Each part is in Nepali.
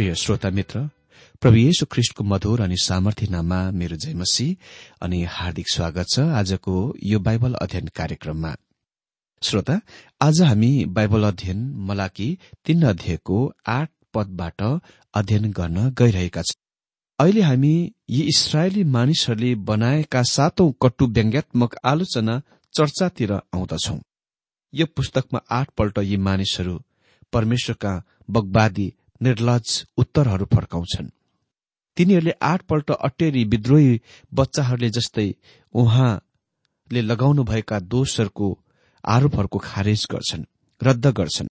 प्रिय श्रोता मित्र प्रभु येशु ख्रिष्टको मधुर अनि सामर्थ्य नाममा मेरो जयमसी अनि हार्दिक स्वागत छ आजको यो बाइबल अध्ययन कार्यक्रममा। श्रोता आज हामी बाइबल अध्ययन मलाकी तीन अध्यायको आठ पदबाट अध्ययन गर्न गइरहेका छौं। अहिले हामी यी इसरायली मानिसहरूले बनाएका सातौं कट्टु व्यङ्ग्यात्मक आलोचना चर्चातिर आउँदछौ। यो पुस्तकमा आठपल्ट यी मानिसहरू परमेश्वरका बगवादी निर्लज उत्तरहरू फर्काउँछन्। तिनीहरूले आठपल्ट अटेरी विद्रोही बच्चाहरूले जस्तै उहाँले लगाउनुभएका दोषहरूको आरोपहरूको खारेज गर्छन् रद्द गर्छन्।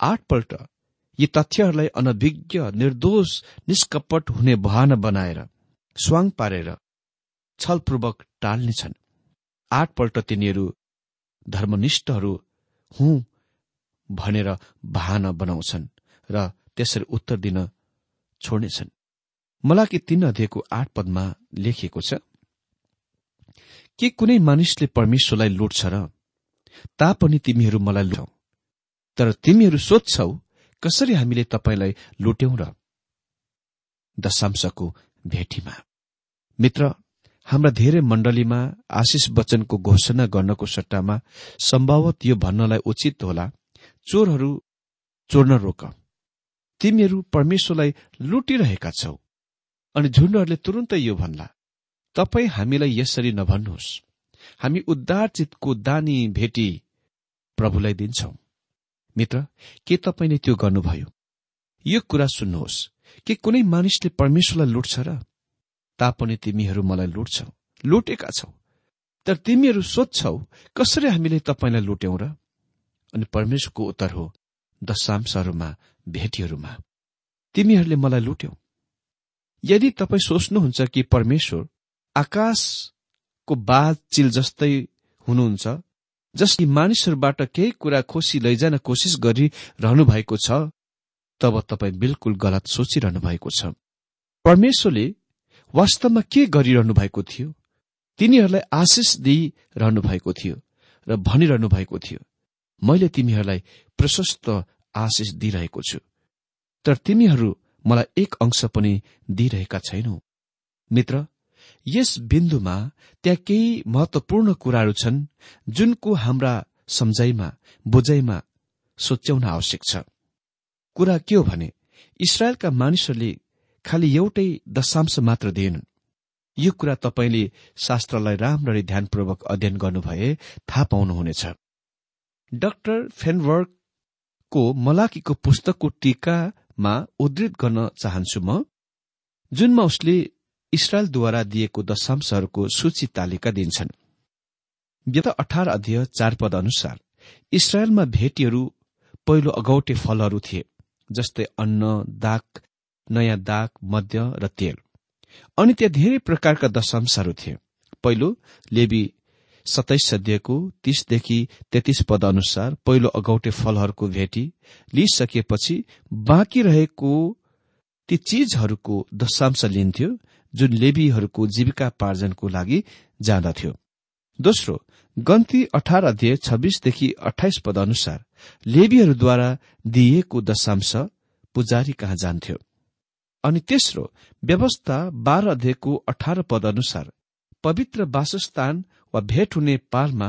आठपल्ट यी तथ्यहरूलाई अनभिज्ञ निर्दोष निष्कपट हुने बहाना बनाएर स्वाङ पारेर छलपूर्वक टाल्नेछन्। आठपल्ट तिनीहरू धर्मनिष्ठहरू हुँ भनेर बहाना बनाउँछन् र त्यसरी उत्तर दिन छोड्नेछन्। मलाकी तीन अध्ययको आठ पदमा लेखिएको छ के कुनै मानिसले परमेश्वरलाई लुट्छ र तापनि तिमीहरू मलाई लुटौ तर तिमीहरू सोध्छौ कसरी हामीले तपाईँलाई लुट्यौं र दशांशको भेटीमा? मित्र हाम्रा धेरै मण्डलीमा आशिष वचनको घोषणा गर्नको सट्टामा सम्भवत यो भन्नलाई उचित होला। चोरहरू चोर्न रोक। तिमीहरू परमेश्वरलाई लुटिरहेका छौ। अनि झुण्डहरूले तुरन्तै यो भन्ला तपाईँ हामीलाई यसरी नभन्नुहोस्। हामी उद्धारचितको दानी भेटी प्रभुलाई दिन्छौ। मित्र के तपाईँले त्यो गर्नुभयो? यो कुरा सुन्नुहोस्। के कुनै मानिसले परमेश्वरलाई लुट्छ र? तापनि तिमीहरू मलाई लुट्छौ। लुटेका छौ। तर तिमीहरू सोध्छौ कसरी हामीले तपाईँलाई लुट्यौं र? अनि परमेश्वरको उत्तर हो दशांशहरूमा भेटीहरूमा। तिमीहरूले मलाई लुट्यौ। यदि तपाईँ सोच्नुहुन्छ कि परमेश्वर आकाशको बाज चिल जस्तै हुनुहुन्छ जसले मानिसहरूबाट केही कुरा खोसी लैजान कोसिस गरिरहनु भएको छ तब तपाईँ बिल्कुल गलत सोचिरहनु भएको छ। परमेश्वरले वास्तवमा के गरिरहनु भएको थियो? तिनीहरूलाई आशिष दिइरहनु भएको थियो र भनिरहनु भएको थियो। मैले तिमीहरूलाई प्रशस्त आशिष दिइरहेको छु। तर तिमीहरू मलाई एक अंश पनि दिइरहेका छैनौ। मित्र यस बिन्दुमा त्यहाँ केही महत्वपूर्ण कुराहरू छन् जुनको हाम्रा सम्झाइमा बुझाइमा सोच्याउन आवश्यक छ। कुरा के हो भने इसरायलका मानिसहरूले खालि एउटै दशांश मात्र दिएनन्। यो कुरा तपाईँले शास्त्रलाई राम्ररी ध्यानपूर्वक अध्ययन गर्नुभए थाहा पाउनुहुनेछ। डाक्टर फेनवर्कको मलाकीको पुस्तकको टीका मा उद्धृत गर्न चाहन्छु म जुनमा उसले इसरायलद्वारा दिएको दशांशहरूको सूची तालिका दिन्छन्। गत अठार अध्यय चार पद अनुसार इसरायलमा भेटीहरू पहिलो अगौटे फलहरू थिए जस्तै अन्न दाग नयाँ दाग मध्य र तेल। अनि त्यहाँ धेरै प्रकारका दशांशहरू थिए। पहिलो लेबी सत्ताइस अध्ययको तीसदेखि तेत्तीस पद अनुसार पहिलो अगौटे फलहरूको भेटी लिइसकेपछि बाँकी रहेको ती चीजहरूको दशांश लिन्थ्यो जुन लेबीहरूको जीविकापार्जनको लागि जाँदथ्यो दोस्रो गन्ती अठार अध्यय छब्बीसदेखि अठाइस पद अनुसार लेबीहरूद्वारा दिइएको दशांश पुजारी कहाँ जान्थ्यो? अनि तेस्रो व्यवस्था बाह्र अध्ययको अठार पद अनुसार पवित्र वासस्थान वा भेट हुने पालमा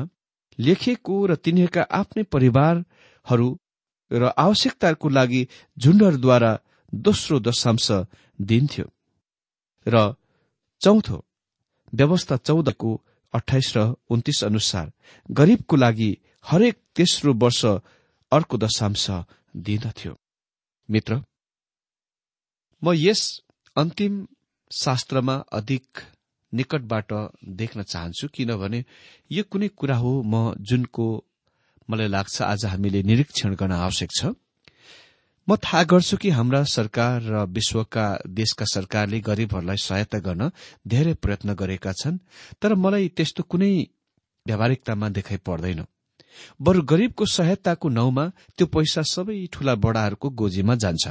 लेखिएको र तिनीहरूका आफ्नै परिवारहरू र आवश्यकताहरूको लागि झुण्डहरूद्वारा दोस्रो दशांश दिन्थ्यो। र चौथो व्यवस्था चौधको अठाइस र उन्तिस अनुसार गरीबको लागि हरेक तेस्रो वर्ष अर्को दशांश दिँदथ्यो मित्र म यस अन्तिम शास्त्रमा अधिक निकटबाट देख्न चाहन्छु किनभने यो कुनै कुरा हो। म जुनको मलाई लाग्छ आज हामीले निरीक्षण गर्न आवश्यक छ। म थाहा गर्छु कि हाम्रा सरकार र विश्वका देशका सरकारले गरीबहरूलाई सहायता गर्न धेरै प्रयत्न गरेका छन् तर मलाई त्यस्तो कुनै व्यावहारिकतामा देखाइ पर्दैन। बरु गरीबको सहायताको नाउँमा त्यो पैसा सबै ठूला बडाहरूको गोजीमा जान्छ।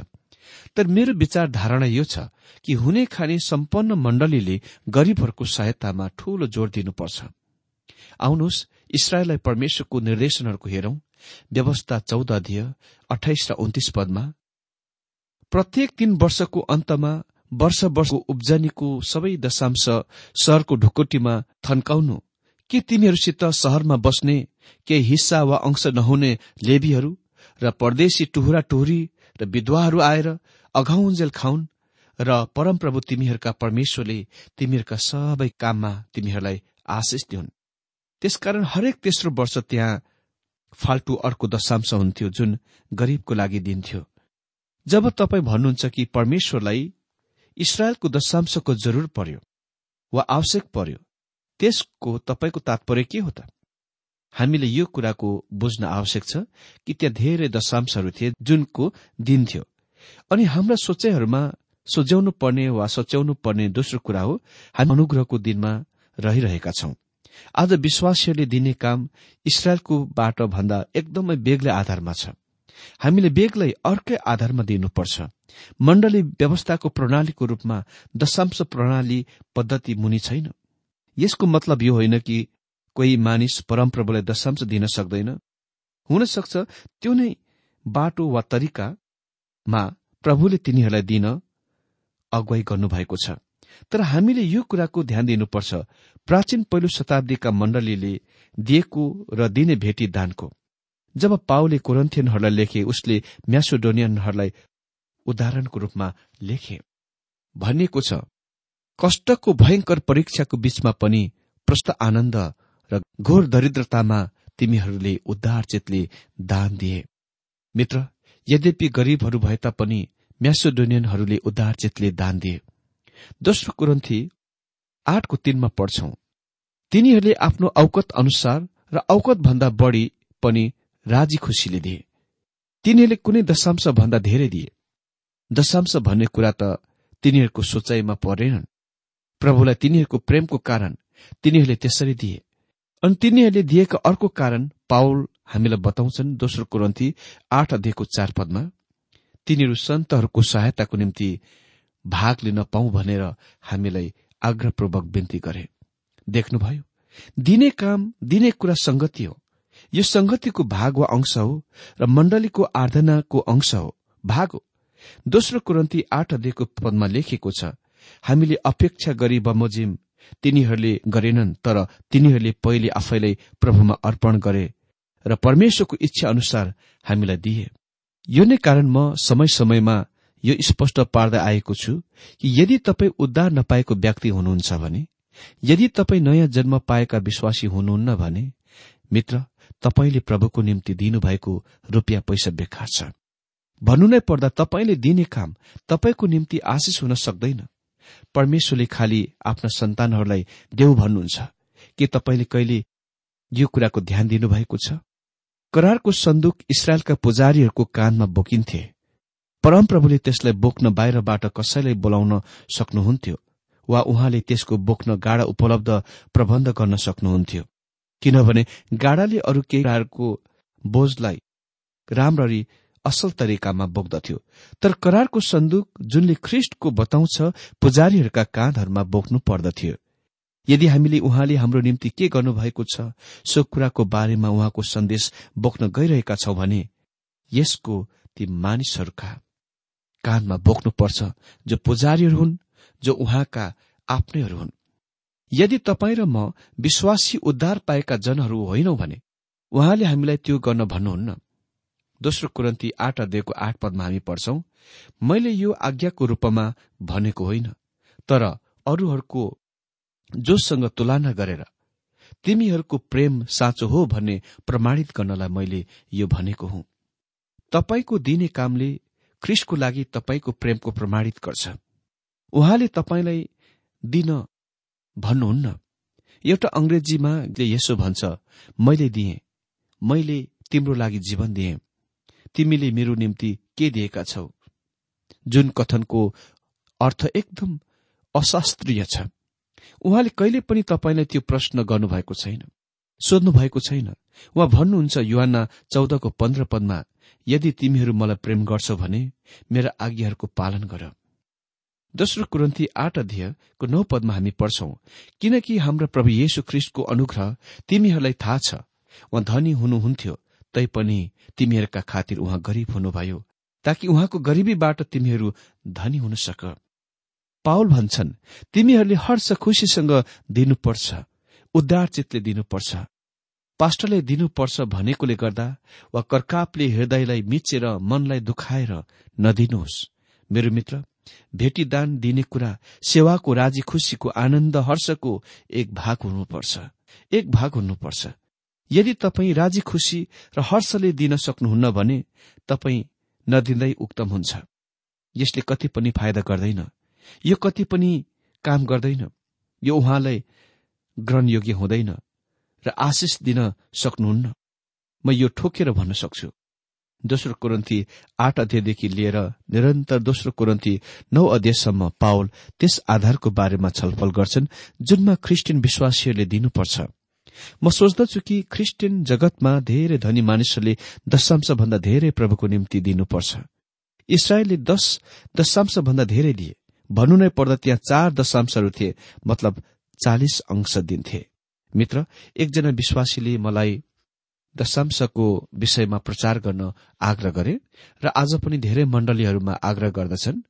तर मेरो विचार धारणा यो छ कि हुने खाने सम्पन्न मण्डलीले गरीबहरूको सहायतामा ठूलो जोड़ दिनुपर्छ। आउनुहोस् इसरायललाई परमेश्वरको निर्देशनहरूको हेरौं। व्यवस्था चौध अध्यय अठाइस र उन्तिस पदमा प्रत्येक तीन वर्षको अन्तमा वर्ष वर्षको उब्जनीको सबै दशांश शहरको ढुकुटीमा थन्काउनु। के तिमीहरूसित शहरमा बस्ने केही हिस्सा वा अंश नहुने लेबीहरू र परदेशी टुहुरा टुहुरी र विधवाहरू आएर अघाउन्जेल खाउन् र परमप्रभु तिमीहरूका परमेश्वरले तिमीहरूका सबै काममा तिमीहरूलाई आशिष दिउन् त्यसकारण हरेक तेस्रो वर्ष त्यहाँ फाल्टु अर्को दशांश हुन्थ्यो जुन गरीबको लागि दिन्थ्यो। जब तपाईँ भन्नुहुन्छ कि परमेश्वरलाई इसरायलको दशांशको जरूर पर्यो वा आवश्यक पर्यो त्यसको तपाईँको तात्पर्य के हो त? हामीले यो कुराको बुझ्न आवश्यक छ कि त्यहाँ धेरै दशांशहरू थिए जुनको दिन्थ्यो अनि हाम्रा सोचाइहरूमा सोझ्याउनु पर्ने वा सोच्याउनु पर्ने दोस्रो कुरा हो हामी अनुग्रहको दिनमा रहिरहेका छौं। आज विश्वासीहरूले दिने काम इसरायलको बाट भन्दा एकदमै बेग्लै आधारमा छ। हामीले बेग्लै अर्कै आधारमा दिनुपर्छ। मण्डली व्यवस्थाको प्रणालीको रूपमा दशांश प्रणाली पद्धति मुनि छैन। यसको मतलब यो होइन कि कोही मानिस परमप्रभुलाई दशांश दिन सक्दैन। हुन सक्छ त्यो नै बाटो वा तरिकामा प्रभुले तिनीहरूलाई दिन अगुवाई गर्नुभएको छ। तर हामीले यो कुराको ध्यान दिनुपर्छ। प्राचीन पहिलो शताब्दीका मण्डलीले दिएको र दिने भेटी दानको। जब पाओले कोरन्थियनहरूलाई लेखे उसले म्यासोडोनियनहरूलाई उदाहरणको रूपमा लेखे। भनिएको छ कष्टको भयंकर परीक्षाको बीचमा पनि प्रष्ट आनन्द र घोर दरिद्रतामा तिमीहरूले उद्धार चितले दान दिए। मित्र यद्यपि गरीबहरू भए तापनि म्यासोडोनियनहरूले उद्धार चितले दान दिए। दोस्रो कुरन्थी आठको तीनमा पढ्छौ। तिनीहरूले आफ्नो औकत अनुसार र औकत भन्दा बढ़ी पनि राजी खुसीले दिए। तिनीहरूले कुनै दशांश भन्दा धेरै दिए। दशांश भन्ने कुरा त तिनीहरूको सोचाइमा परेनन्। प्रभुलाई तिनीहरूको प्रेमको कारण तिनीहरूले त्यसरी दिए। अनि तिनीहरूले दिएका अर्को कारण पाउल हामीलाई बताउँछन् दोस्रो कुरन्थी आठ अध्ययको चार पदमा तिनीहरू सन्तहरूको सहायताको निम्ति भाग लिन पाऊ भनेर हामीलाई आग्रहपूर्वक विन्ती गरे। देख्नुभयो दिने काम दिने कुरा संगति हो। यो संगतिको भाग वा अंश हो र मण्डलीको आराधनाको अंश हो। भाग हो। दोस्रो कुरन्ती आठ अध्ययको पदमा लेखिएको छ हामीले अपेक्षा गरी बमोजिम तिनीहरूले गरेनन् तर तिनीहरूले पहिले आफैलाई प्रभुमा अर्पण गरे र परमेश्वरको इच्छा अनुसार हामीलाई दिए। यो नै कारण म समय समयमा यो स्पष्ट पार्दै आएको छु कि यदि तपाईँ उद्धार नपाएको व्यक्ति हुनुहुन्छ भने यदि तपाईँ नयाँ जन्म पाएका विश्वासी हुनुहुन्न भने मित्र तपाईँले प्रभुको निम्ति दिनुभएको रुपियाँ पैसा बेकार छ। भन्नु नै पर्दा तपाईँले दिने काम तपाईँको निम्ति आशिष हुन सक्दैन। परमेश्वरले खालि आफ्ना सन्तानहरूलाई देऊ भन्नुहुन्छ। के तपाईँले कहिले यो कुराको ध्यान दिनुभएको छ? करारको सन्दुक इसरायलका पुजारीहरूको कानमा बोकिन्थे। परमप्रभुले त्यसलाई बोक्न बाहिरबाट कसैलाई बोलाउन सक्नुहुन्थ्यो वा उहाँले त्यसको बोक्न गाडा उपलब्ध प्रबन्ध गर्न सक्नुहुन्थ्यो। किनभने गाडाले अरू केही कुराहरूको बोझलाई राम्ररी असल तरिकामा बोक्दथ्यो। तर करारको सन्दुक जुनले ख्रिष्टको बताउँछ पुजारीहरूका काँधहरूमा बोक्नु पर्दथ्यो। यदि हामीले उहाँले हाम्रो निम्ति के गर्नुभएको छ सो कुराको बारेमा उहाँको सन्देश बोक्न गइरहेका छौं भने यसको ती मानिसहरूका कानमा बोक्नुपर्छ जो पुजारीहरू हुन् जो उहाँका आफ्नैहरू हुन्। यदि तपाईँ र म विश्वासी उद्धार पाएका जनहरू होइनौ भने उहाँले हामीलाई त्यो गर्न भन्नुहुन्न। दोस्रो कुरन्ती आठ अध्ययको आठ पदमा हामी पढ्छौ मैले यो आज्ञाको रूपमा भनेको होइन तर अरूहरूको जोसँग तुलना गरेर तिमीहरूको प्रेम साँचो हो भन्ने प्रमाणित गर्नलाई मैले यो भनेको हुँ। तपाईँको दिने कामले ख्रिसको लागि तपाईँको प्रेमको प्रमाणित गर्छ। उहाँले तपाईँलाई दिन भन्नुहुन्न। एउटा अङ्ग्रेजीमा यसो भन्छ मैले दिएँ मैले तिम्रो लागि जीवन दिएँ। तिमीले मेरो निम्ति के दिएका छौ? जुन कथनको अर्थ एकदम अशास्त्रीय छ। उहाँले कहिले पनि तपाईँलाई त्यो प्रश्न गर्नुभएको छैन। सोध्नु भएको छैन। उहाँ भन्नुहुन्छ युवाना चौधको पन्ध्र पदमा यदि तिमीहरू मलाई प्रेम गर्छौ भने मेरा आज्ञाहरूको पालन गर। दोस्रो कुरन्ती आठ अध्ययको नौ पदमा हामी पढ्छौं किनकि हाम्रा प्रभु येशु ख्रिष्टको अनुग्रह तिमीहरूलाई थाहा छ। उहाँ धनी हुनुहुन्थ्यो तैपनि तिमीहरूका खातिर उहाँ गरिब हुनुभयो ताकि उहाँको गरिबीबाट तिमीहरू धनी हुन सक। पावल भन्छन् तिमीहरूले हर्ष खुसीसँग दिनुपर्छ उद्धार चितले दिनुपर्छ। पास्टरले दिनुपर्छ भनेकोले गर्दा वा कर्कापले हृदयलाई मिचेर मनलाई दुखाएर नदिनुहोस्। मेरो मित्र भेटीदान दिने कुरा सेवाको राजी खुसीको आनन्द हर्षको एक भाग हुनुपर्छ। एक भाग हुनुपर्छ। यदि तपाईँ राजी खुसी र हर्षले दिन सक्नुहुन्न भने तपाईँ नदिँदै उक्तम हुन्छ। यसले कति पनि फाइदा गर्दैन। यो कति पनि काम गर्दैन। यो उहाँलाई ग्रहणयोग्य हुँदैन र आशिष दिन सक्नुहुन्न। म यो ठोकेर भन्न सक्छु। दोस्रो कुरन्ती आठ अध्यायदेखि लिएर निरन्तर दोस्रो कुरन्ती नौ अध्यायसम्म पावल त्यस आधारको बारेमा छलफल गर्छन् जुनमा ख्रिस्टियन विश्वासीहरूले दिनुपर्छ। म सोच्दछु कि ख्रिस्टियन जगतमा धेरै धनी मानिसहरूले दशांश भन्दा धेरै प्रभुको निम्ति दिनुपर्छ। इसरायलले दश दशांश भन्दा धेरै दिए भन्नु नै पर्दा त्यहाँ चार दशांशहरू थिए मतलब चालिस अंश दिन्थे। मित्र एकजना विश्वासीले मलाई दशांशको विषयमा प्रचार गर्न आग्रह गरे र आज पनि धेरै मण्डलीहरूमा आग्रह गर्दछन्।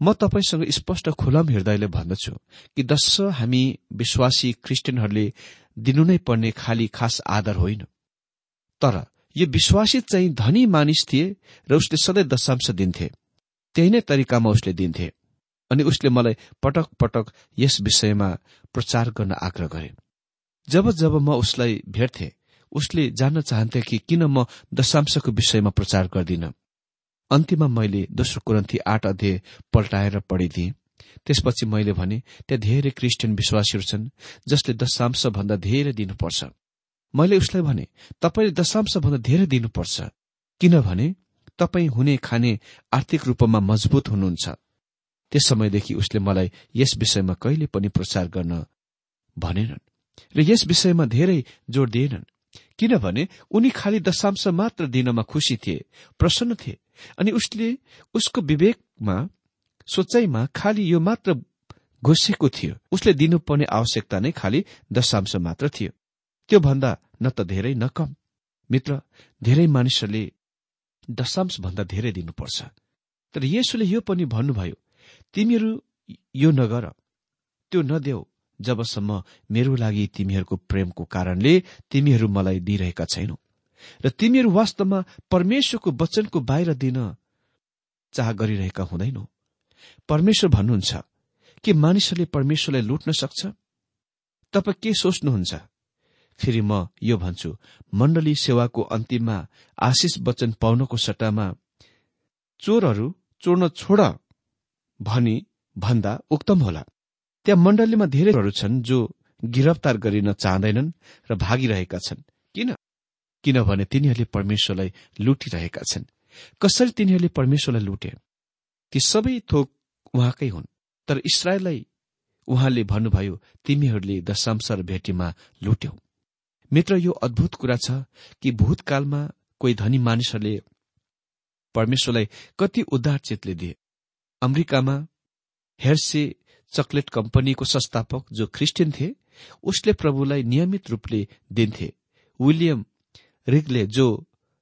म तपाईँसँग स्पष्ट खुलम हृदयले भन्दछु कि दश हामी विश्वासी क्रिस्चियनहरूले दिनु नै पर्ने खाली खास आदर होइन। तर यो विश्वासी चाहिँ धनी मानिस थिए र उसले सधैँ दशांश दिन्थे। त्यही नै तरिकामा उसले दिन्थे अनि उसले मलाई पटक पटक यस विषयमा प्रचार गर्न आग्रह गरे। जब जब म उसलाई भेट्थे उसले जान्न चाहन्थे कि किन म दशांशको विषयमा प्रचार गर्दिन। अन्तिममा मैले दोस्रो कुरन्थी आठ अध्यय पल्टाएर पढिदिएँ। त्यसपछि मैले भने त्यहाँ धेरै क्रिस्चियन विश्वासीहरू छन् जसले दशांश भन्दा धेरै दिनुपर्छ। मैले उसलाई भने तपाईँले दशांश भन्दा धेरै दिनुपर्छ। किनभने तपाईँ हुने खाने आर्थिक रूपमा मजबुत हुनुहुन्छ। त्यस समयदेखि उसले मलाई यस विषयमा कहिले पनि प्रचार गर्न भनेनन् र यस विषयमा धेरै जोड़ दिएनन्। किनभने उनी खालि दशांश मात्र दिनमा खुसी थिए प्रसन्न थिए। अनि उसले उसको विवेकमा सोचाइमा खालि यो मात्र घुसेको थियो। उसले दिनुपर्ने आवश्यकता नै खालि दशांश मात्र थियो। त्यो भन्दा न त धेरै न कम। मित्र धेरै मानिसहरूले दशांश भन्दा धेरै दिनुपर्छ। तर यसुले यो पनि भन्नुभयो तिमीहरू यो नगर त्यो नदेऊ। जबसम्म मेरो लागि तिमीहरूको प्रेमको कारणले तिमीहरू मलाई दिइरहेका छैनौ। र तिमीहरू वास्तवमा परमेश्वरको वचनको बाहिर दिन चाह गरिरहेका हुँदैनौ। परमेश्वर भन्नुहुन्छ के मानिसहरूले परमेश्वरलाई लुट्न सक्छ? तपाईँ के सोच्नुहुन्छ? फेरि म यो भन्छु मण्डली सेवाको अन्तिममा आशिष वचन पाउनको सट्टामा चोरहरू चोर्न छोड भनी भन्दा उक्तम होला। त्यहाँ मण्डलीमा धेरैहरू छन् जो गिरफ्तार गरिन चाहँदैनन् र भागिरहेका छन्। किन? किनभने तिनीहरूले परमेश्वरलाई लुटिरहेका छन्। कसरी तिनीहरूले परमेश्वरलाई लुटे? ती सबै थोक उहाँकै हुन्। तर इसरायललाई उहाँले भन्नुभयो तिमीहरूले दशांश र भेटीमा लुट्यौ। मित्र यो अद्भुत कुरा छ कि भूतकालमा कोही धनी मानिसहरूले परमेश्वरलाई कति उद्धार चितले दिए। अमेरिकामा हेर्से चकलेट कम्पनीको संस्थापक जो क्रिस्चियन थिए उसले प्रभुलाई नियमित रूपले दिन्थे। विलियम रिगले जो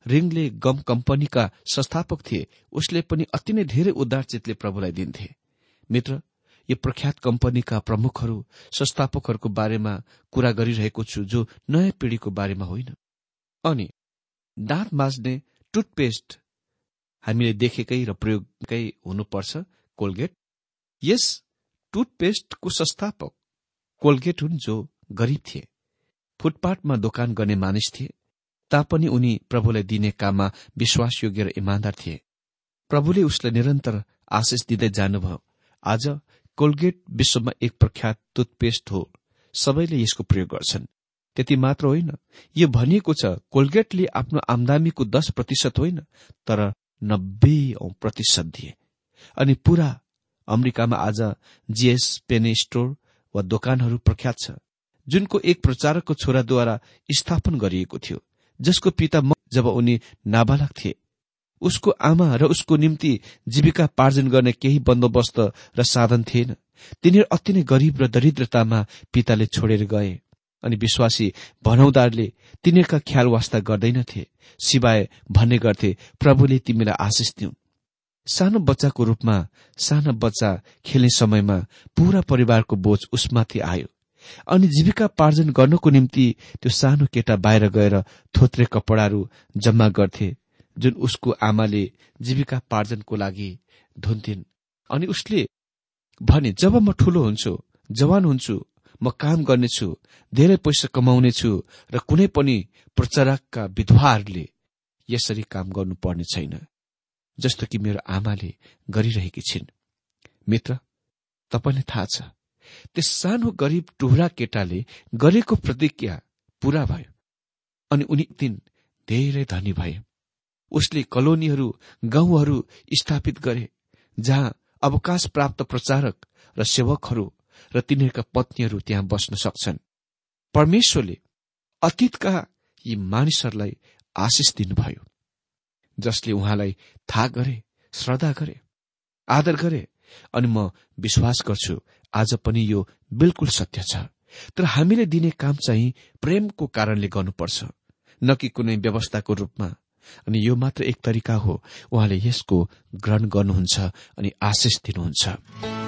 रिङले गम कम्पनीका संस्थापक थिए उसले पनि अति नै धेरै उदारचितले प्रभुलाई दिन्थे। मित्र यो प्रख्यात कम्पनीका प्रमुखहरू संस्थापकहरूको बारेमा कुरा गरिरहेको छु जो नयाँ पिढ़ीको बारेमा होइन। अनि दाँत माझ्ने टुथपेस्ट हामीले देखेकै र प्रयोगकै हुनुपर्छ कोलगेट। यस टुथपेस्टको संस्थापक कोलगेट हुन् जो गरिब थिए। फुटपाथमा दोकान गर्ने मानिस थिए। तापनि उनी प्रभुलाई दिने काममा विश्वासयोग्य र इमान्दार थिए। प्रभुले उसलाई निरन्तर आशिष दिँदै जानुभयो। आज कोलगेट विश्वमा एक प्रख्यात टुथपेस्ट हो। सबैले यसको प्रयोग गर्छन्। त्यति मात्र होइन यो भनिएको छ कोलगेटले आफ्नो आमदामीको दश प्रतिशत होइन तर नब्बे प्रतिशत दिए। अनि पूरा अमेरिकामा आज जीएस पेने स्टोर वा दोकानहरू प्रख्यात छ जुनको एक प्रचारकको छोराद्वारा स्थापन गरिएको थियो। जसको पिता जब उनी नाबालक थिए उसको आमा र उसको निम्ति जीविका पार्जन गर्ने केही बन्दोबस्त र साधन थिएन। तिनीहरू अति नै गरिब र दरिद्रतामा पिताले छोडेर गए अनि विश्वासी भनौदारले तिनीहरूका ख्याल वास्ता गर्दैनथे सिवाय भन्ने गर्थे प्रभुले तिमीलाई आशिष दिउन्। सानो बच्चाको रूपमा सानो बच्चा खेल्ने समयमा पूरा परिवारको बोझ उसमाथि आयो। अनि जीविका पार्जन गर्नको निम्ति त्यो सानो केटा बाहिर गएर थोत्रे कपडाहरू जम्मा गर्थे जुन उसको आमाले जीविका पार्जनको लागि धुन्थिन्। अनि उसले भने जब म ठूलो हुन्छु जवान हुन्छु म काम गर्नेछु धेरै पैसा कमाउनेछु र कुनै पनि प्रचारकका विधवाहरूले यसरी काम गर्नुपर्ने छैन जस्तो कि मेरो आमाले गरिरहेकी छिन्। मित्र तपाईँलाई थाहा छ त्यस सानो गरिब टुहरा केटाले गरेको प्रतिज्ञा पूरा भयो अनि उनी दिन धेरै धनी भए। उसले कलोनीहरू गाउँहरू स्थापित गरे जहाँ अवकाश प्राप्त प्रचारक र सेवकहरू र तिनीहरूका पत्नीहरू त्यहाँ बस्न सक्छन्। परमेश्वरले अतीतका यी मानिसहरूलाई आशिष दिनुभयो जसले उहाँलाई थाहा गरे श्रद्धा गरे आदर गरे अनि म विश्वास गर्छु आज पनि यो बिल्कुल सत्य छ। तर हामीले दिने काम चाहिँ प्रेमको कारणले गर्नुपर्छ न कि कुनै व्यवस्थाको रूपमा। अनि यो मात्र एक तरिका हो उहाँले यसको ग्रहण गर्नुहुन्छ अनि आशिष दिनुहुन्छ।